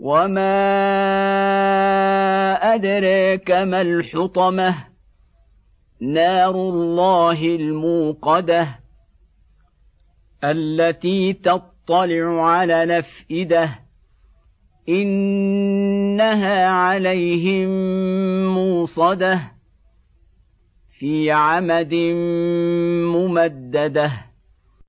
وما ادريك ما الحطمه نار الله الموقده التي تطلع على الافئده انها عليهم موصده في عمد ممدده